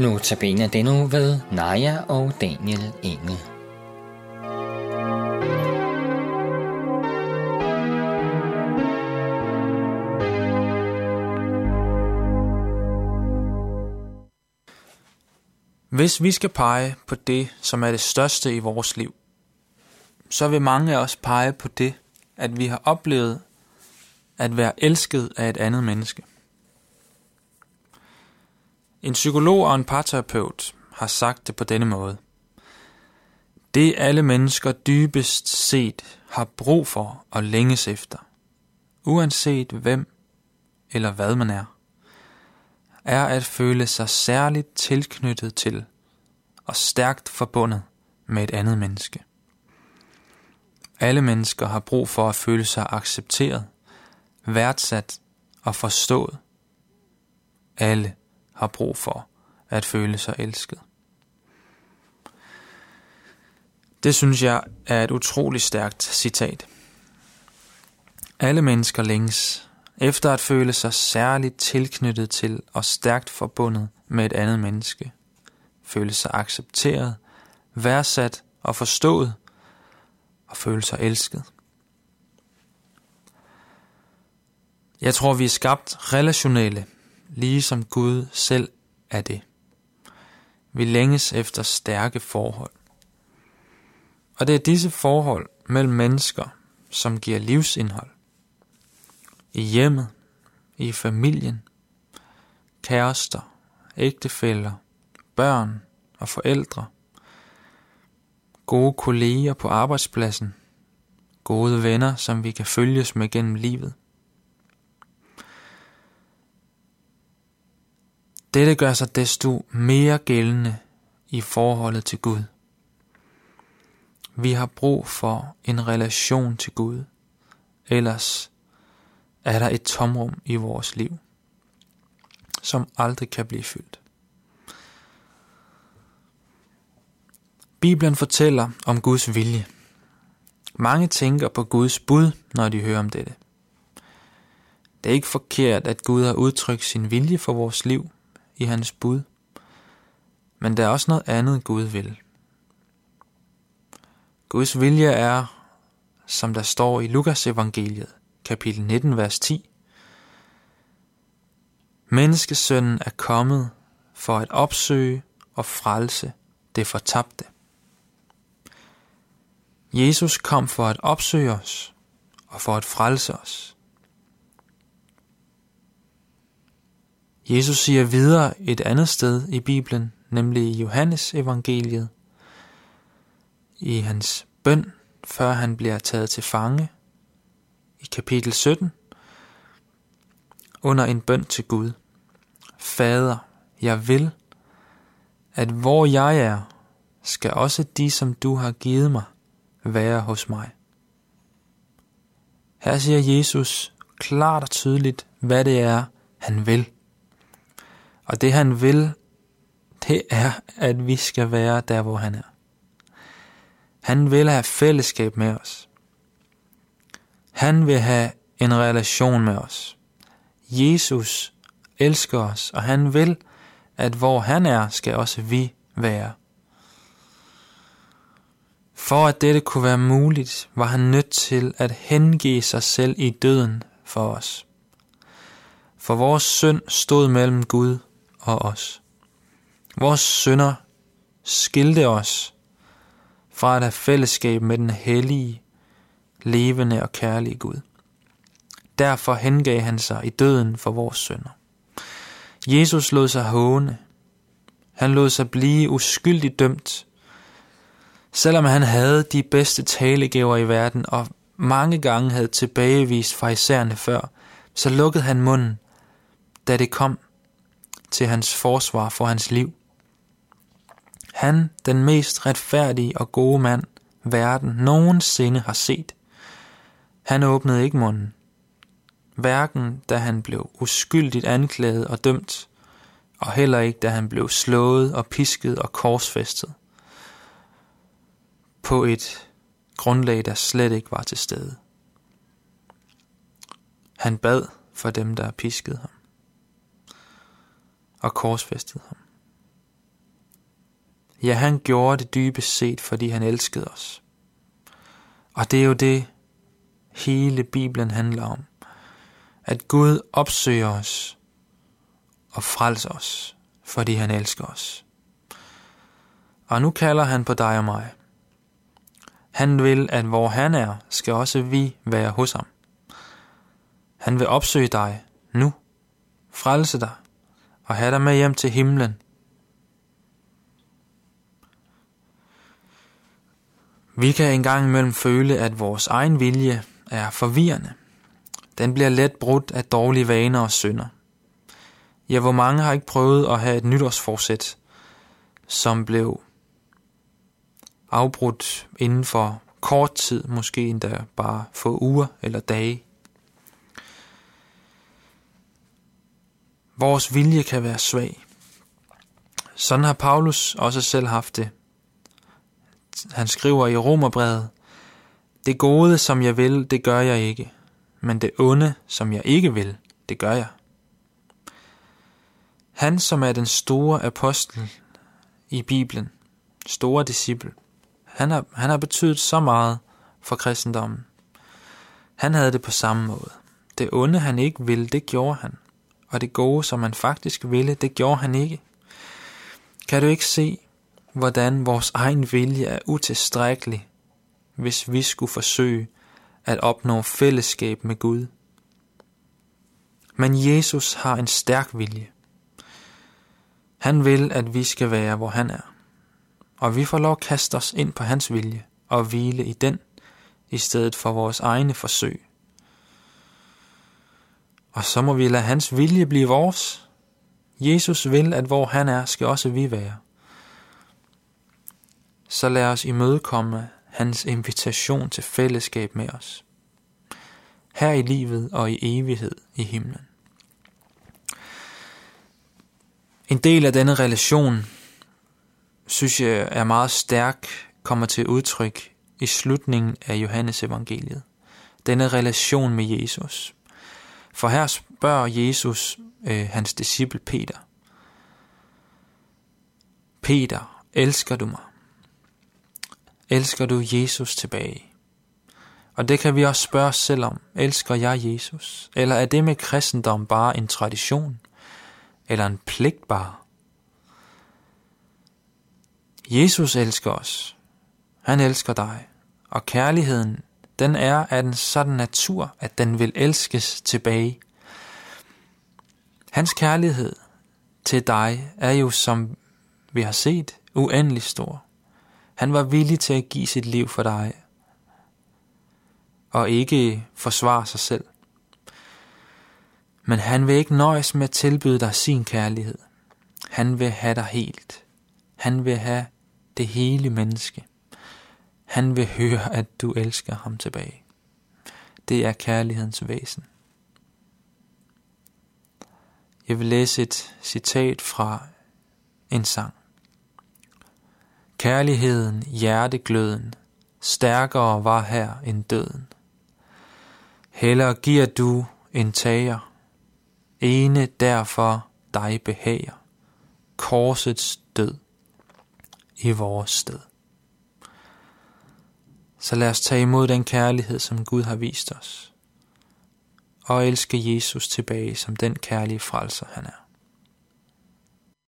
Nu tabiner den nu ved Naja og Daniel Engel. Hvis vi skal pege på det, som er det største i vores liv, så vil mange af os pege på det, at vi har oplevet at være elsket af et andet menneske. En psykolog og en parterapeut har sagt det på denne måde. Det alle mennesker dybest set har brug for og længes efter, uanset hvem eller hvad man er, er at føle sig særligt tilknyttet til og stærkt forbundet med et andet menneske. Alle mennesker har brug for at føle sig accepteret, værdsat og forstået. Alle har brug for at føle sig elsket. Det synes jeg er et utroligt stærkt citat. Alle mennesker længes efter at føle sig særligt tilknyttet til og stærkt forbundet med et andet menneske. Føle sig accepteret, værdsat og forstået, og føle sig elsket. Jeg tror, vi er skabt relationelle, ligesom Gud selv er det. Vi længes efter stærke forhold. Og det er disse forhold mellem mennesker, som giver livsindhold. I hjemmet, i familien, kærester, ægtefæller, børn og forældre, gode kolleger på arbejdspladsen, gode venner, som vi kan følges med gennem livet. Dette gør sig desto mere gældende i forholdet til Gud. Vi har brug for en relation til Gud, ellers er der et tomrum i vores liv, som aldrig kan blive fyldt. Bibelen fortæller om Guds vilje. Mange tænker på Guds bud, når de hører om dette. Det er ikke forkert, at Gud har udtrykt sin vilje for vores liv i hans bud, men der er også noget andet, Gud vil. Guds vilje er, som der står i Lukas evangeliet, kapitel 19, vers 10. Menneskesønnen er kommet for at opsøge og frelse det fortabte. Jesus kom for at opsøge os og for at frelse os. Jesus siger videre et andet sted i Bibelen, nemlig i Johannes evangeliet, i hans bøn, før han bliver taget til fange, i kapitel 17, under en bøn til Gud. Fader, jeg vil, at hvor jeg er, skal også de, som du har givet mig, være hos mig. Her siger Jesus klart og tydeligt, hvad det er, han vil. Og det han vil, det er, at vi skal være der, hvor han er. Han vil have fællesskab med os. Han vil have en relation med os. Jesus elsker os, og han vil, at hvor han er, skal også vi være. For at dette kunne være muligt, var han nødt til at hengive sig selv i døden for os. For vores synd stod mellem Gud og os. Vores synder skilte os fra at have fællesskab med den hellige, levende og kærlige Gud. Derfor hengav han sig i døden for vores synder. Jesus lod sig håne. Han lod sig blive uskyldigt dømt Selvom han havde de bedste talegaver i verden og mange gange havde tilbagevist farisæerne før, så lukkede han munden, da det kom til hans forsvar for hans liv. Han, den mest retfærdige og gode mand, verden nogensinde har set. Han åbnede ikke munden. Hverken da han blev uskyldigt anklaget og dømt, og heller ikke da han blev slået og pisket og korsfæstet på et grundlag, der slet ikke var til stede. Han bad for dem, der piskede ham og korsfæstede ham. Ja, han gjorde det dybest set, fordi han elskede os. Og det er jo det, hele Bibelen handler om. At Gud opsøger os og frelser os, fordi han elsker os. Og nu kalder han på dig og mig. Han vil, at hvor han er, skal også vi være hos ham. Han vil opsøge dig nu, frelse dig og have dig med hjem til himlen. Vi kan engang imellem føle, at vores egen vilje er forvirrende. Den bliver let brudt af dårlige vaner og synder. Ja, hvor mange har ikke prøvet at have et nytårsforsæt, som blev afbrudt inden for kort tid, måske endda bare få uger eller dage. Vores vilje kan være svag. Sådan har Paulus også selv haft det. Han skriver i Romerbrevet, Det gode, som jeg vil, det gør jeg ikke, men det onde, som jeg ikke vil, det gør jeg. Han, som er den store apostel i Bibelen, store disciple, han har, han har betydet så meget for kristendommen. Han havde det på samme måde. Det onde, han ikke ville, det gjorde han. Og det gode, som man faktisk ville, det gjorde han ikke. Kan du ikke se, hvordan vores egen vilje er utilstrækkelig, hvis vi skulle forsøge at opnå fællesskab med Gud? Men Jesus har en stærk vilje. Han vil, at vi skal være, hvor han er og vi får lov at kaste os ind på hans vilje og hvile i den, i stedet for vores egne forsøg. Og så må vi lade hans vilje blive vores. Jesus vil, at hvor han er, skal også vi være. Så lad os imødekomme hans invitation til fællesskab med os. Her i livet og i evighed i himlen. En del af denne relation synes jeg er meget stærk, kommer til udtryk i slutningen af Johannes evangeliet. Denne relation med Jesus. For her spørger Jesus øh, hans disciple Peter. Peter, elsker du mig? Elsker du Jesus tilbage? Og det kan vi også spørge os selv om. Elsker jeg Jesus? Eller er det med kristendom bare en tradition? Eller en pligt bare? Jesus elsker os. Han elsker dig. Og kærligheden, den er af en sådan natur, at den vil elskes tilbage. Hans kærlighed til dig er jo, som vi har set, uendelig stor. Han var villig til at give sit liv for dig, og ikke forsvare sig selv. Men han vil ikke nøjes med at tilbyde dig sin kærlighed. Han vil have dig helt. Han vil have det hele menneske. Han vil høre, at du elsker ham tilbage. Det er kærlighedens væsen. Jeg vil læse et citat fra en sang. Kærligheden, hjertegløden, stærkere var her end døden. Heller giver du en tager, ene derfor dig behager, korsets død i vores sted. Så lad os tage imod den kærlighed, som Gud har vist os, og elske Jesus tilbage som den kærlige frelser han er.